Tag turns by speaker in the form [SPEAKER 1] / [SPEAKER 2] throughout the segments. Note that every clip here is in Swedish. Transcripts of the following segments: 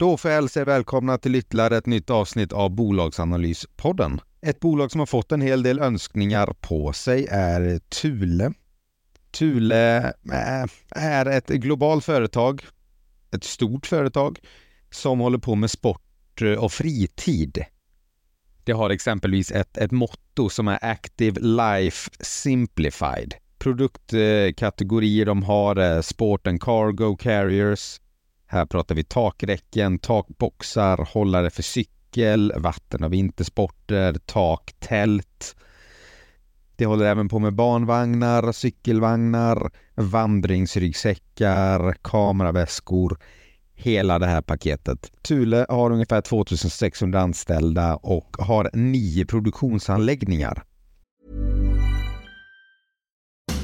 [SPEAKER 1] Då får jag hälsa er välkomna till ytterligare ett nytt avsnitt av Bolagsanalyspodden. Ett bolag som har fått en hel del önskningar på sig är Thule. Thule eh, är ett globalt företag, ett stort företag som håller på med sport eh, och fritid. Det har exempelvis ett, ett motto som är Active Life Simplified. Produktkategorier de har är Sport and Cargo Carriers. Här pratar vi takräcken, takboxar, hållare för cykel, vatten och vintersporter, taktält. Det håller även på med barnvagnar, cykelvagnar, vandringsryggsäckar, kameraväskor, hela det här paketet. Thule har ungefär 2600 anställda och har nio produktionsanläggningar.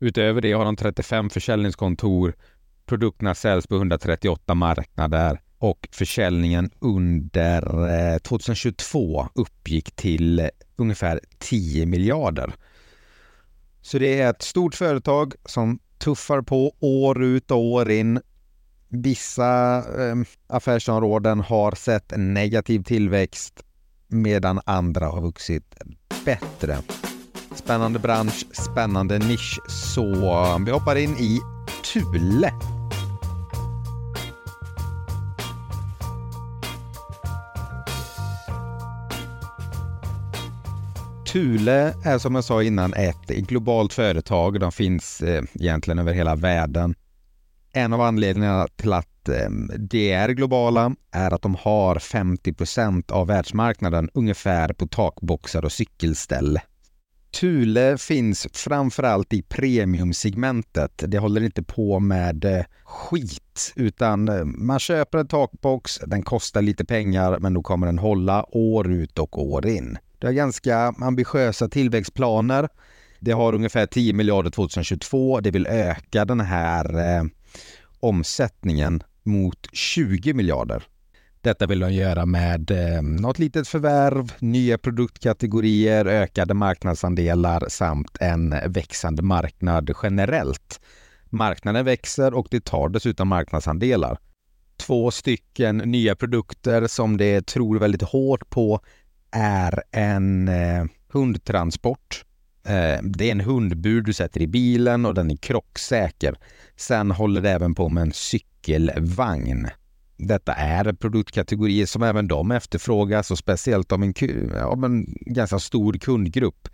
[SPEAKER 1] Utöver det har de 35 försäljningskontor. Produkterna säljs på 138 marknader och försäljningen under eh, 2022 uppgick till ungefär 10 miljarder. Så det är ett stort företag som tuffar på år ut och år in. Vissa eh, affärsområden har sett en negativ tillväxt medan andra har vuxit bättre. Spännande bransch, spännande nisch. Så um, vi hoppar in i Thule. Thule är som jag sa innan ett globalt företag. De finns eh, egentligen över hela världen. En av anledningarna till att eh, de är globala är att de har 50 procent av världsmarknaden ungefär på takboxar och cykelställ. Thule finns framförallt i premiumsegmentet. Det håller inte på med eh, skit utan eh, man köper en takbox, den kostar lite pengar men då kommer den hålla år ut och år in. Det har ganska ambitiösa tillväxtplaner. Det har ungefär 10 miljarder 2022. Det vill öka den här eh, omsättningen mot 20 miljarder. Detta vill de göra med eh, något litet förvärv, nya produktkategorier, ökade marknadsandelar samt en växande marknad generellt. Marknaden växer och det tar dessutom marknadsandelar. Två stycken nya produkter som det tror väldigt hårt på är en eh, hundtransport. Eh, det är en hundbur du sätter i bilen och den är krocksäker. Sen håller det även på med en cykelvagn. Detta är produktkategorier som även de efterfrågas och speciellt av en, av en ganska stor kundgrupp.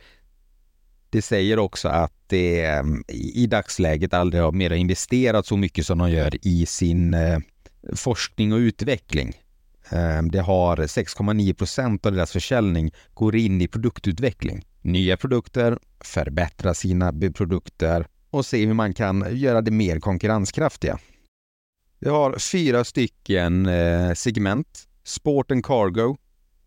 [SPEAKER 1] Det säger också att det mm, i dagsläget aldrig har mer investerat så mycket som de gör i sin eh, forskning och utveckling. Eh, det har 6,9 procent av deras försäljning går in i produktutveckling. Nya produkter, förbättra sina produkter och se hur man kan göra det mer konkurrenskraftiga. Vi har fyra stycken eh, segment. Sport and Cargo,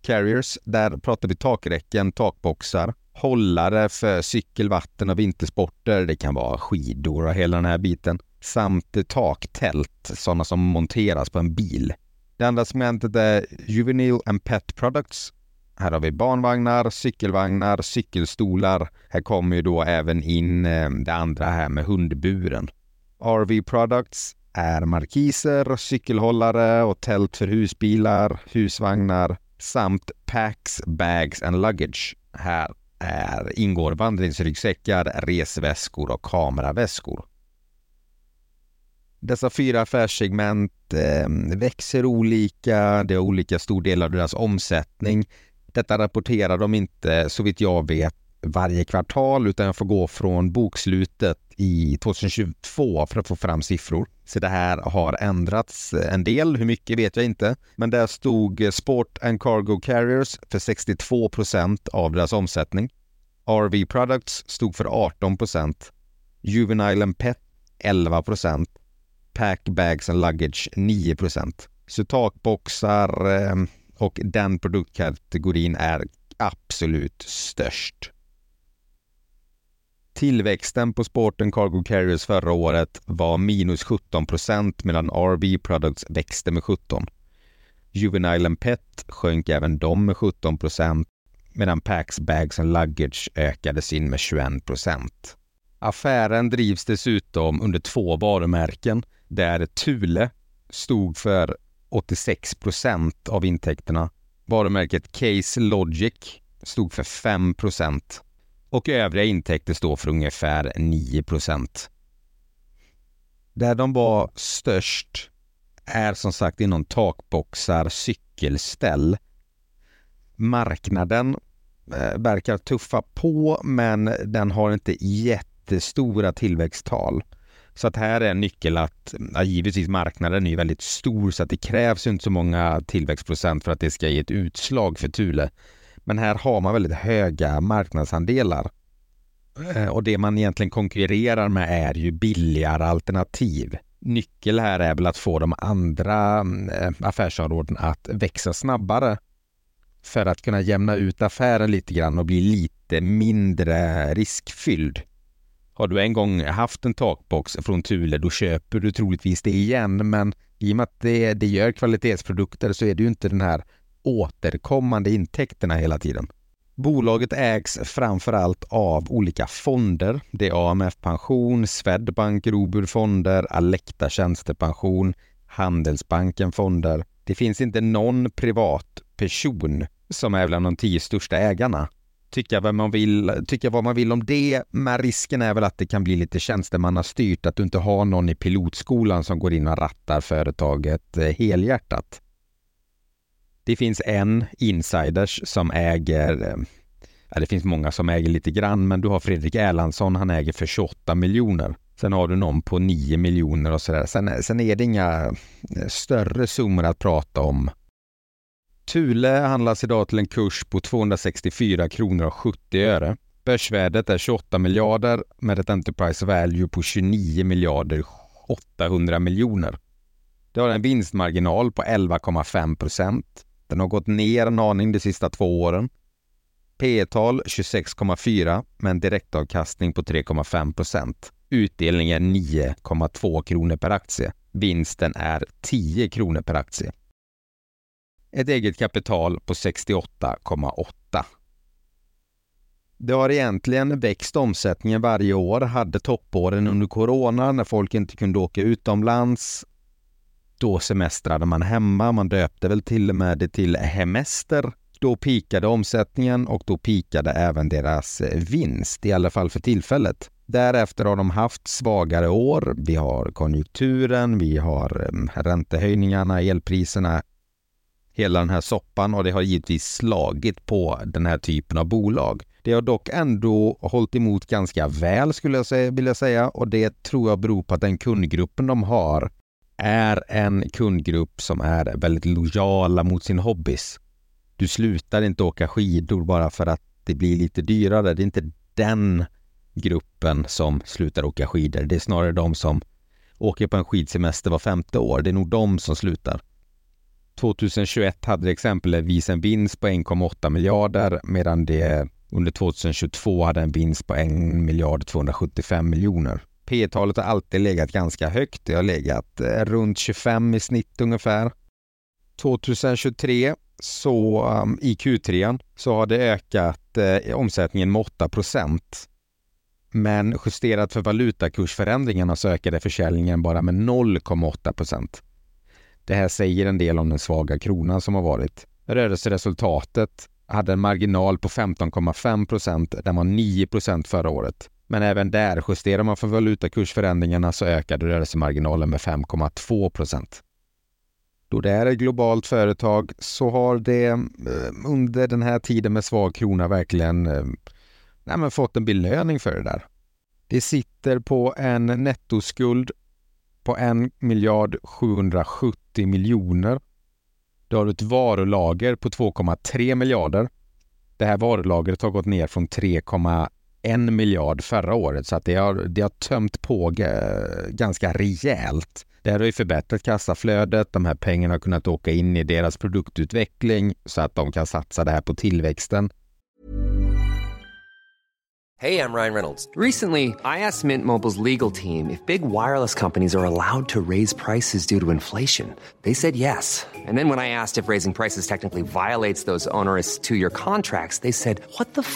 [SPEAKER 1] Carriers, där pratar vi takräcken, takboxar, hållare för cykel, vatten och vintersporter. Det kan vara skidor och hela den här biten. samt taktält, sådana som monteras på en bil. Det andra segmentet är Juvenile and Pet Products. Här har vi barnvagnar, cykelvagnar, cykelstolar. Här kommer ju då även in eh, det andra här med hundburen. RV Products är markiser, cykelhållare och tält för husbilar, husvagnar samt packs, bags and luggage. Här är, ingår vandringsryggsäckar, resväskor och kameraväskor. Dessa fyra affärssegment eh, växer olika, det är olika stor del av deras omsättning. Detta rapporterar de inte, så vitt jag vet, varje kvartal utan jag får gå från bokslutet i 2022 för att få fram siffror. Så det här har ändrats en del, hur mycket vet jag inte. Men där stod Sport and Cargo Carriers för 62 procent av deras omsättning. RV Products stod för 18 procent. Juvenile and Pet 11 procent. Pack Bags and Luggage 9 procent. Så takboxar eh, och den produktkategorin är absolut störst. Tillväxten på Sporten Cargo Carriers förra året var minus 17 procent medan RV Products växte med 17. Juvenile and Pet sjönk även de med 17 procent medan Packs Bags and Luggage ökade sin med 21 procent. Affären drivs dessutom under två varumärken där Thule stod för 86 procent av intäkterna. Varumärket Case Logic stod för 5 procent och övriga intäkter står för ungefär 9 procent. Där de var störst är som sagt inom takboxar, cykelställ. Marknaden eh, verkar tuffa på men den har inte jättestora tillväxttal. Så att här är en nyckel att, ja, givetvis marknaden är ju väldigt stor så att det krävs inte så många tillväxtprocent för att det ska ge ett utslag för Thule. Men här har man väldigt höga marknadsandelar. Eh, och det man egentligen konkurrerar med är ju billigare alternativ. Nyckel här är väl att få de andra eh, affärsområden att växa snabbare för att kunna jämna ut affären lite grann och bli lite mindre riskfylld. Har du en gång haft en takbox från Thule, då köper du troligtvis det igen. Men i och med att det, det gör kvalitetsprodukter så är det ju inte den här återkommande intäkterna hela tiden. Bolaget ägs framför allt av olika fonder. Det är AMF Pension, Swedbank Robur Fonder, Alecta Tjänstepension, Handelsbanken Fonder. Det finns inte någon privat person som är bland de tio största ägarna. Tycka vad, man vill, tycka vad man vill om det, men risken är väl att det kan bli lite tjänstemannastyrt, att du inte har någon i pilotskolan som går in och rattar företaget eh, helhjärtat. Det finns en insiders som äger, eh, ja, det finns många som äger lite grann, men du har Fredrik Erlandsson, han äger för 28 miljoner. Sen har du någon på 9 miljoner och sådär. Sen, eh, sen är det inga eh, större summor att prata om. Thule handlas idag till en kurs på 264 kronor och 70 öre. Börsvärdet är 28 miljarder med ett Enterprise Value på 29 miljarder 800 miljoner. Det har en vinstmarginal på 11,5 procent. Den har gått ner en aning de sista två åren. P tal 26,4 med en direktavkastning på 3,5 procent. Utdelningen 9,2 kronor per aktie. Vinsten är 10 kronor per aktie. Ett eget kapital på 68,8. Det har egentligen växt omsättningen varje år, hade toppåren under corona när folk inte kunde åka utomlands då semestrade man hemma, man döpte väl till och med det till hemester. Då pikade omsättningen och då pikade även deras eh, vinst, i alla fall för tillfället. Därefter har de haft svagare år. Vi har konjunkturen, vi har ehm, räntehöjningarna, elpriserna, hela den här soppan och det har givetvis slagit på den här typen av bolag. Det har dock ändå hållit emot ganska väl skulle jag vilja säga och det tror jag beror på att den kundgruppen de har är en kundgrupp som är väldigt lojala mot sin hobbys. Du slutar inte åka skidor bara för att det blir lite dyrare. Det är inte den gruppen som slutar åka skidor. Det är snarare de som åker på en skidsemester var femte år. Det är nog de som slutar. 2021 hade det exempelvis en vinst på 1,8 miljarder medan det under 2022 hade en vinst på 1 miljard 275 miljoner P talet har alltid legat ganska högt. Det har legat eh, runt 25 i snitt ungefär. 2023 så um, i Q3 så har det ökat eh, omsättningen med 8 procent. Men justerat för valutakursförändringarna så ökade försäljningen bara med 0,8 procent. Det här säger en del om den svaga kronan som har varit. Rörelseresultatet hade en marginal på 15,5 procent. Den var 9 procent förra året. Men även där, justerar man för valutakursförändringarna så ökade rörelsemarginalen med 5,2 procent. Då det är ett globalt företag så har det eh, under den här tiden med svag krona verkligen eh, nej, fått en belöning för det där. Det sitter på en nettoskuld på 1 miljard 770 miljoner du har ett varulager på 2,3 miljarder. Det här varulagret har gått ner från 3,1 miljard förra året så att det har, det har tömt på ganska rejält. Det här har ju förbättrat kassaflödet. De här pengarna har kunnat åka in i deras produktutveckling så att de kan satsa det här på tillväxten.
[SPEAKER 2] Hej, jag Ryan Reynolds. Recently, I asked Mint Mobiles legal team if big wireless companies are allowed to raise prices due to inflation. They said yes. And then when I asked if raising prices technically violates those onerous two-year contracts, they said, what the f***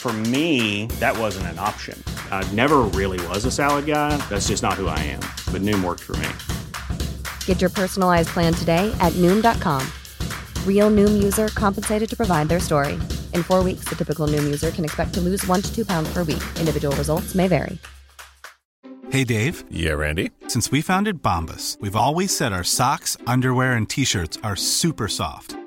[SPEAKER 3] For me, that wasn't an option. I never really was a salad guy. That's just not who I am. But Noom worked for me.
[SPEAKER 4] Get your personalized plan today at Noom.com. Real Noom user compensated to provide their story. In four weeks, the typical Noom user can expect to lose one to two pounds per week. Individual results may vary.
[SPEAKER 5] Hey, Dave.
[SPEAKER 6] Yeah, Randy.
[SPEAKER 5] Since we founded Bombus, we've always said our socks, underwear, and t shirts are super soft.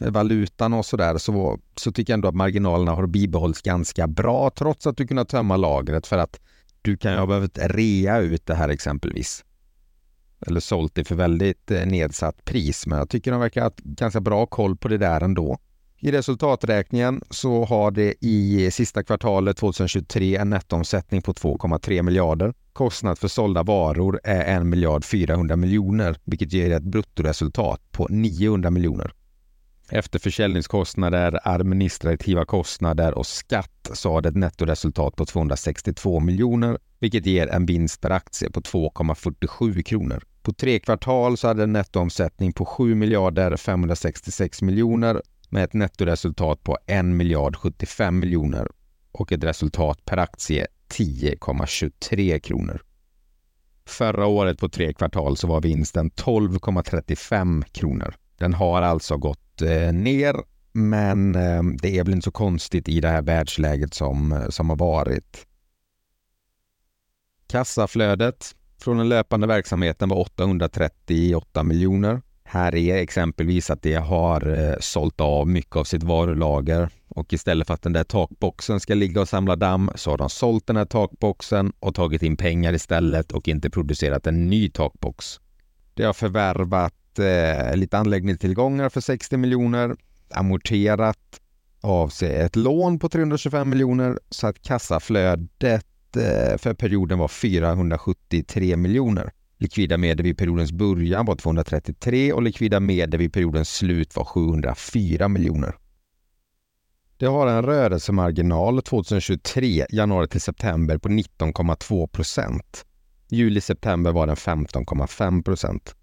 [SPEAKER 1] valutan och sådär så, så tycker jag ändå att marginalerna har bibehållits ganska bra trots att du kunnat tömma lagret för att du kan ju ha behövt rea ut det här exempelvis. Eller sålt det för väldigt eh, nedsatt pris, men jag tycker de verkar ha ganska bra koll på det där ändå. I resultaträkningen så har det i sista kvartalet 2023 en nettoomsättning på 2,3 miljarder. Kostnad för sålda varor är 1 miljard 400 miljoner, vilket ger ett bruttoresultat på 900 miljoner. Efter försäljningskostnader, administrativa kostnader och skatt så har det ett nettoresultat på 262 miljoner, vilket ger en vinst per aktie på 2,47 kronor. På tre kvartal så hade en nettoomsättning på 7 miljarder 566 miljoner med ett nettoresultat på 1 miljard 75 miljoner och ett resultat per aktie 10,23 kronor. Förra året på tre kvartal så var vinsten 12,35 kronor. Den har alltså gått eh, ner, men eh, det är väl inte så konstigt i det här världsläget som, eh, som har varit. Kassaflödet från den löpande verksamheten var 838 miljoner. Här är exempelvis att det har eh, sålt av mycket av sitt varulager och istället för att den där takboxen ska ligga och samla damm så har de sålt den här takboxen och tagit in pengar istället och inte producerat en ny takbox. Det har förvärvat eh, lite anläggningstillgångar för 60 miljoner, amorterat av sig ett lån på 325 miljoner så att kassaflödet eh, för perioden var 473 miljoner. Likvida medel vid periodens början var 233 och likvida medel vid periodens slut var 704 miljoner. Det har en rörelsemarginal 2023, januari till september, på 19,2 procent. Juli-september var den 15,5 procent.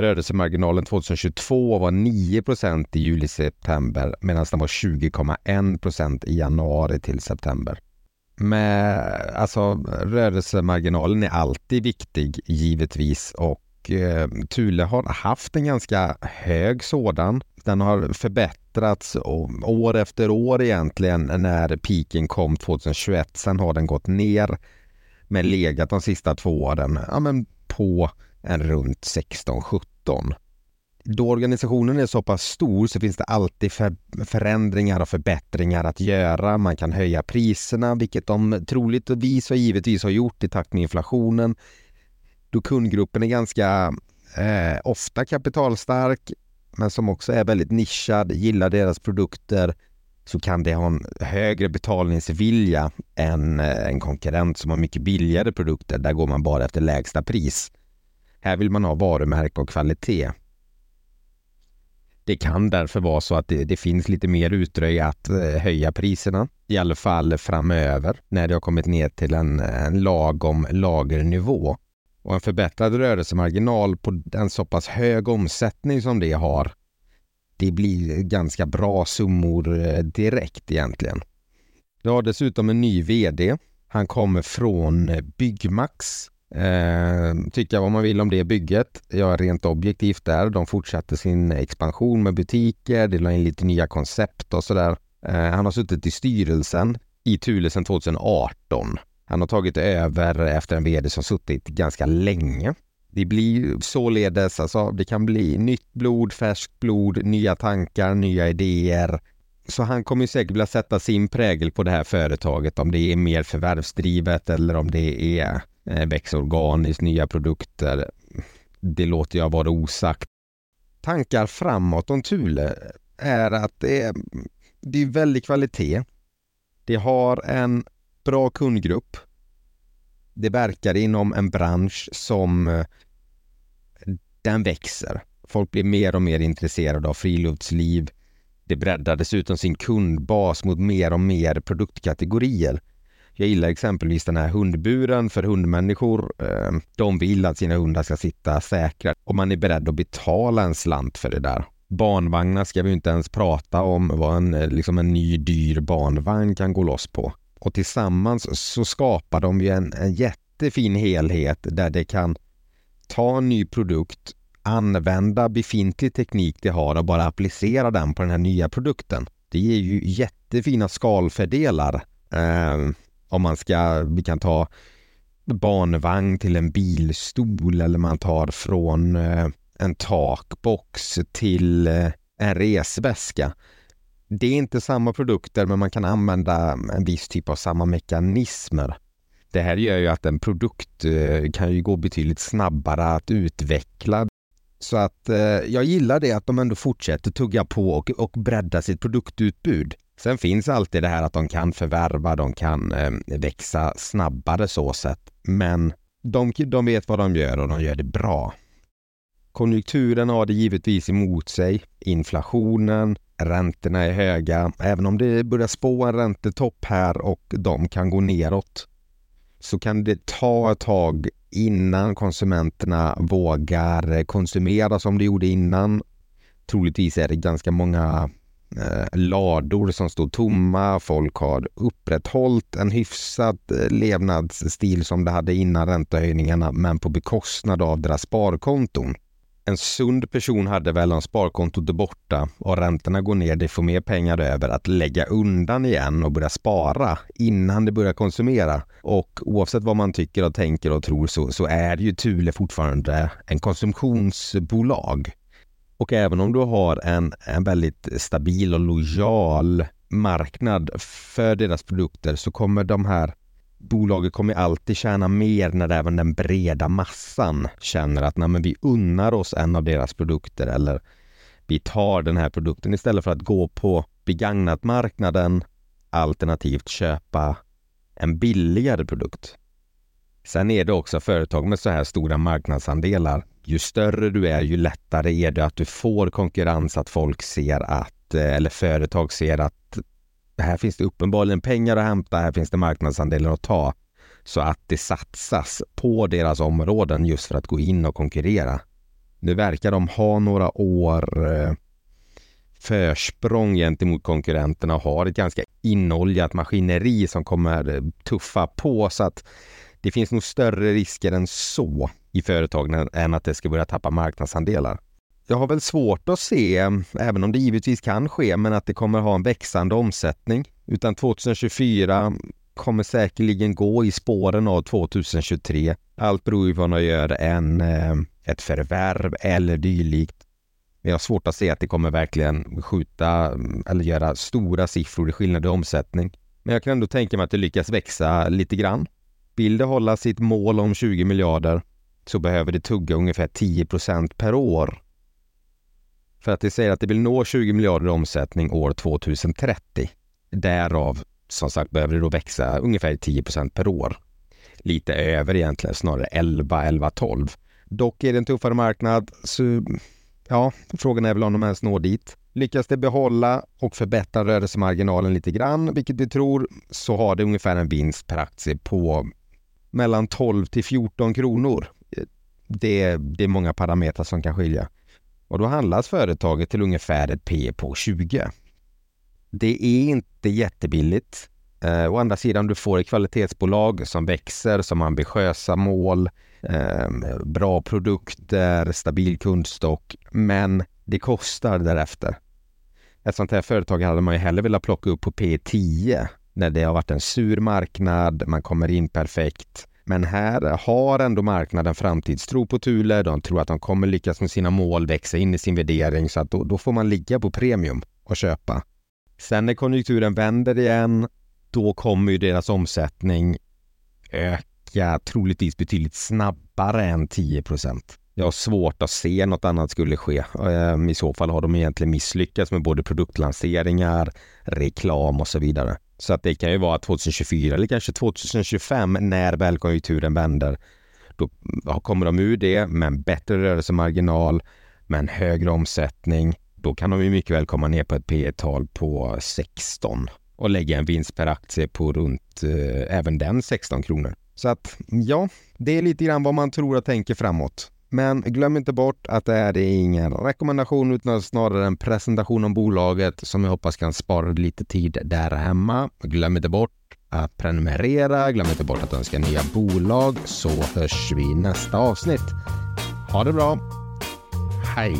[SPEAKER 1] Rörelsemarginalen 2022 var 9 procent i juli-september medan den var 20,1 procent i januari till september. med, alltså rörelsemarginalen är alltid viktig givetvis och eh, Thule har haft en ganska hög sådan. Den har förbättrats år efter år egentligen när piken kom 2021. Sen har den gått ner men legat de sista två åren ja, men på än runt 16-17 då organisationen är så pass stor så finns det alltid för förändringar och förbättringar att göra. Man kan höja priserna, vilket de troligtvis och givetvis har gjort i takt med inflationen. Då kundgruppen är ganska eh, ofta kapitalstark, men som också är väldigt nischad, gillar deras produkter, så kan det ha en högre betalningsvilja än eh, en konkurrent som har mycket billigare produkter. Där går man bara efter lägsta pris. Här vill man ha varumärke och kvalitet. Det kan därför vara så att det, det finns lite mer utrymme att eh, höja priserna, i alla fall framöver, när det har kommit ner till en, en lagom lagernivå. Och en förbättrad rörelsemarginal på en så pass hög omsättning som det har, det blir ganska bra summor eh, direkt egentligen. Det har dessutom en ny VD. Han kommer från eh, Byggmax Eh, tycka vad man vill om det bygget. Jag är rent objektivt där. De fortsatte sin expansion med butiker, de la in lite nya koncept och sådär. Eh, han har suttit i styrelsen i Thule sedan 2018. Han har tagit över efter en vd som suttit ganska länge. Det blir således, alltså det kan bli nytt blod, färskt blod, nya tankar, nya idéer. Så han kommer säkert vilja sätta sin prägel på det här företaget om det är mer förvärvsdrivet eller om det är Eh, växa organiskt, nya produkter. Det låter jag vara osagt. Tankar framåt om Thule är att det är, det är väldig kvalitet. Det har en bra kundgrupp. Det verkar inom en bransch som eh, den växer. Folk blir mer och mer intresserade av friluftsliv. Det breddar dessutom sin kundbas mot mer och mer produktkategorier. Jag gillar exempelvis den här hundburen för hundmänniskor. Eh, de vill att sina hundar ska sitta säkra och man är beredd att betala en slant för det där. Barnvagnar ska vi inte ens prata om vad en, eh, liksom en ny dyr barnvagn kan gå loss på. Och tillsammans så skapar de ju en, en jättefin helhet där det kan ta en ny produkt, använda befintlig teknik de har och bara applicera den på den här nya produkten. Det ger ju jättefina skalfördelar. Eh, om man ska, vi kan ta barnvagn till en bilstol eller man tar från eh, en takbox till eh, en resväska. Det är inte samma produkter men man kan använda en viss typ av samma mekanismer. Det här gör ju att en produkt eh, kan ju gå betydligt snabbare att utveckla. Så att jag gillar det att de ändå fortsätter tugga på och, och bredda sitt produktutbud. Sen finns alltid det här att de kan förvärva, de kan eh, växa snabbare så sett. Men de, de vet vad de gör och de gör det bra. Konjunkturen har det givetvis emot sig. Inflationen, räntorna är höga. Även om det börjar spå en räntetopp här och de kan gå neråt så kan det ta ett tag innan konsumenterna vågar konsumera som de gjorde innan. Troligtvis är det ganska många Eh, lador som stod tomma. Folk har upprätthållit en hyfsad eh, levnadsstil som de hade innan räntehöjningarna men på bekostnad av deras sparkonton. En sund person hade väl om sparkontot är borta och räntorna går ner, de får mer pengar över att lägga undan igen och börja spara innan de börjar konsumera. Och oavsett vad man tycker och tänker och tror så, så är ju Thule fortfarande en konsumtionsbolag. Och även om du har en, en väldigt stabil och lojal marknad för deras produkter så kommer de här bolagen kommer alltid tjäna mer när även den breda massan känner att nej, men vi unnar oss en av deras produkter eller vi tar den här produkten istället för att gå på begagnatmarknaden alternativt köpa en billigare produkt. Sen är det också företag med så här stora marknadsandelar ju större du är, ju lättare är det att du får konkurrens, att folk ser att, eh, eller företag ser att här finns det uppenbarligen pengar att hämta, här finns det marknadsandelar att ta. Så att det satsas på deras områden just för att gå in och konkurrera. Nu verkar de ha några år eh, försprång gentemot konkurrenterna och har ett ganska inoljat maskineri som kommer tuffa på så att det finns nog större risker än så i företagen än att det ska börja tappa marknadsandelar. Jag har väl svårt att se, även om det givetvis kan ske, men att det kommer ha en växande omsättning. Utan 2024 kommer säkerligen gå i spåren av 2023. Allt beror ju på om man gör en, eh, ett förvärv eller dylikt. Men jag har svårt att se att det kommer verkligen skjuta eller göra stora siffror i skillnad i omsättning. Men jag kan ändå tänka mig att det lyckas växa lite grann. Vill det hålla sitt mål om 20 miljarder så behöver det tugga ungefär 10 procent per år. För att det säger att det vill nå 20 miljarder i omsättning år 2030. Därav som sagt behöver det då växa ungefär 10 procent per år. Lite över egentligen, snarare 11, 11, 12. Dock är det en tuffare marknad, så ja, frågan är väl om de ens når dit. Lyckas det behålla och förbättra rörelsemarginalen lite grann, vilket vi tror, så har det ungefär en vinst per aktie på mellan 12 till 14 kronor. Det, det är många parametrar som kan skilja. Och då handlas företaget till ungefär ett P på 20. Det är inte jättebilligt. Eh, å andra sidan, du får ett kvalitetsbolag som växer, som har ambitiösa mål, eh, bra produkter, stabil kundstock, men det kostar därefter. Ett sånt här företag hade man ju hellre velat plocka upp på P10 när det har varit en sur marknad, man kommer in perfekt. Men här har ändå marknaden framtidstro på Thule. De tror att de kommer lyckas med sina mål, växa in i sin värdering så att då, då får man ligga på premium och köpa. Sen när konjunkturen vänder igen, då kommer ju deras omsättning öka troligtvis betydligt snabbare än 10 Jag har svårt att se något annat skulle ske. Ehm, I så fall har de egentligen misslyckats med både produktlanseringar, reklam och så vidare. Så att det kan ju vara 2024 eller kanske 2025 när väl konjunkturen vänder. Då kommer de ur det med en bättre rörelsemarginal, med en högre omsättning då kan de ju mycket väl komma ner på ett P tal på 16 och lägga en vinst per aktie på runt eh, även den 16 kronor. Så att ja, det är lite grann vad man tror och tänker framåt. Men glöm inte bort att det här är ingen rekommendation utan snarare en presentation om bolaget som jag hoppas kan spara lite tid där hemma. Glöm inte bort att prenumerera, glöm inte bort att önska nya bolag så hörs vi i nästa avsnitt. Ha det bra! Hej!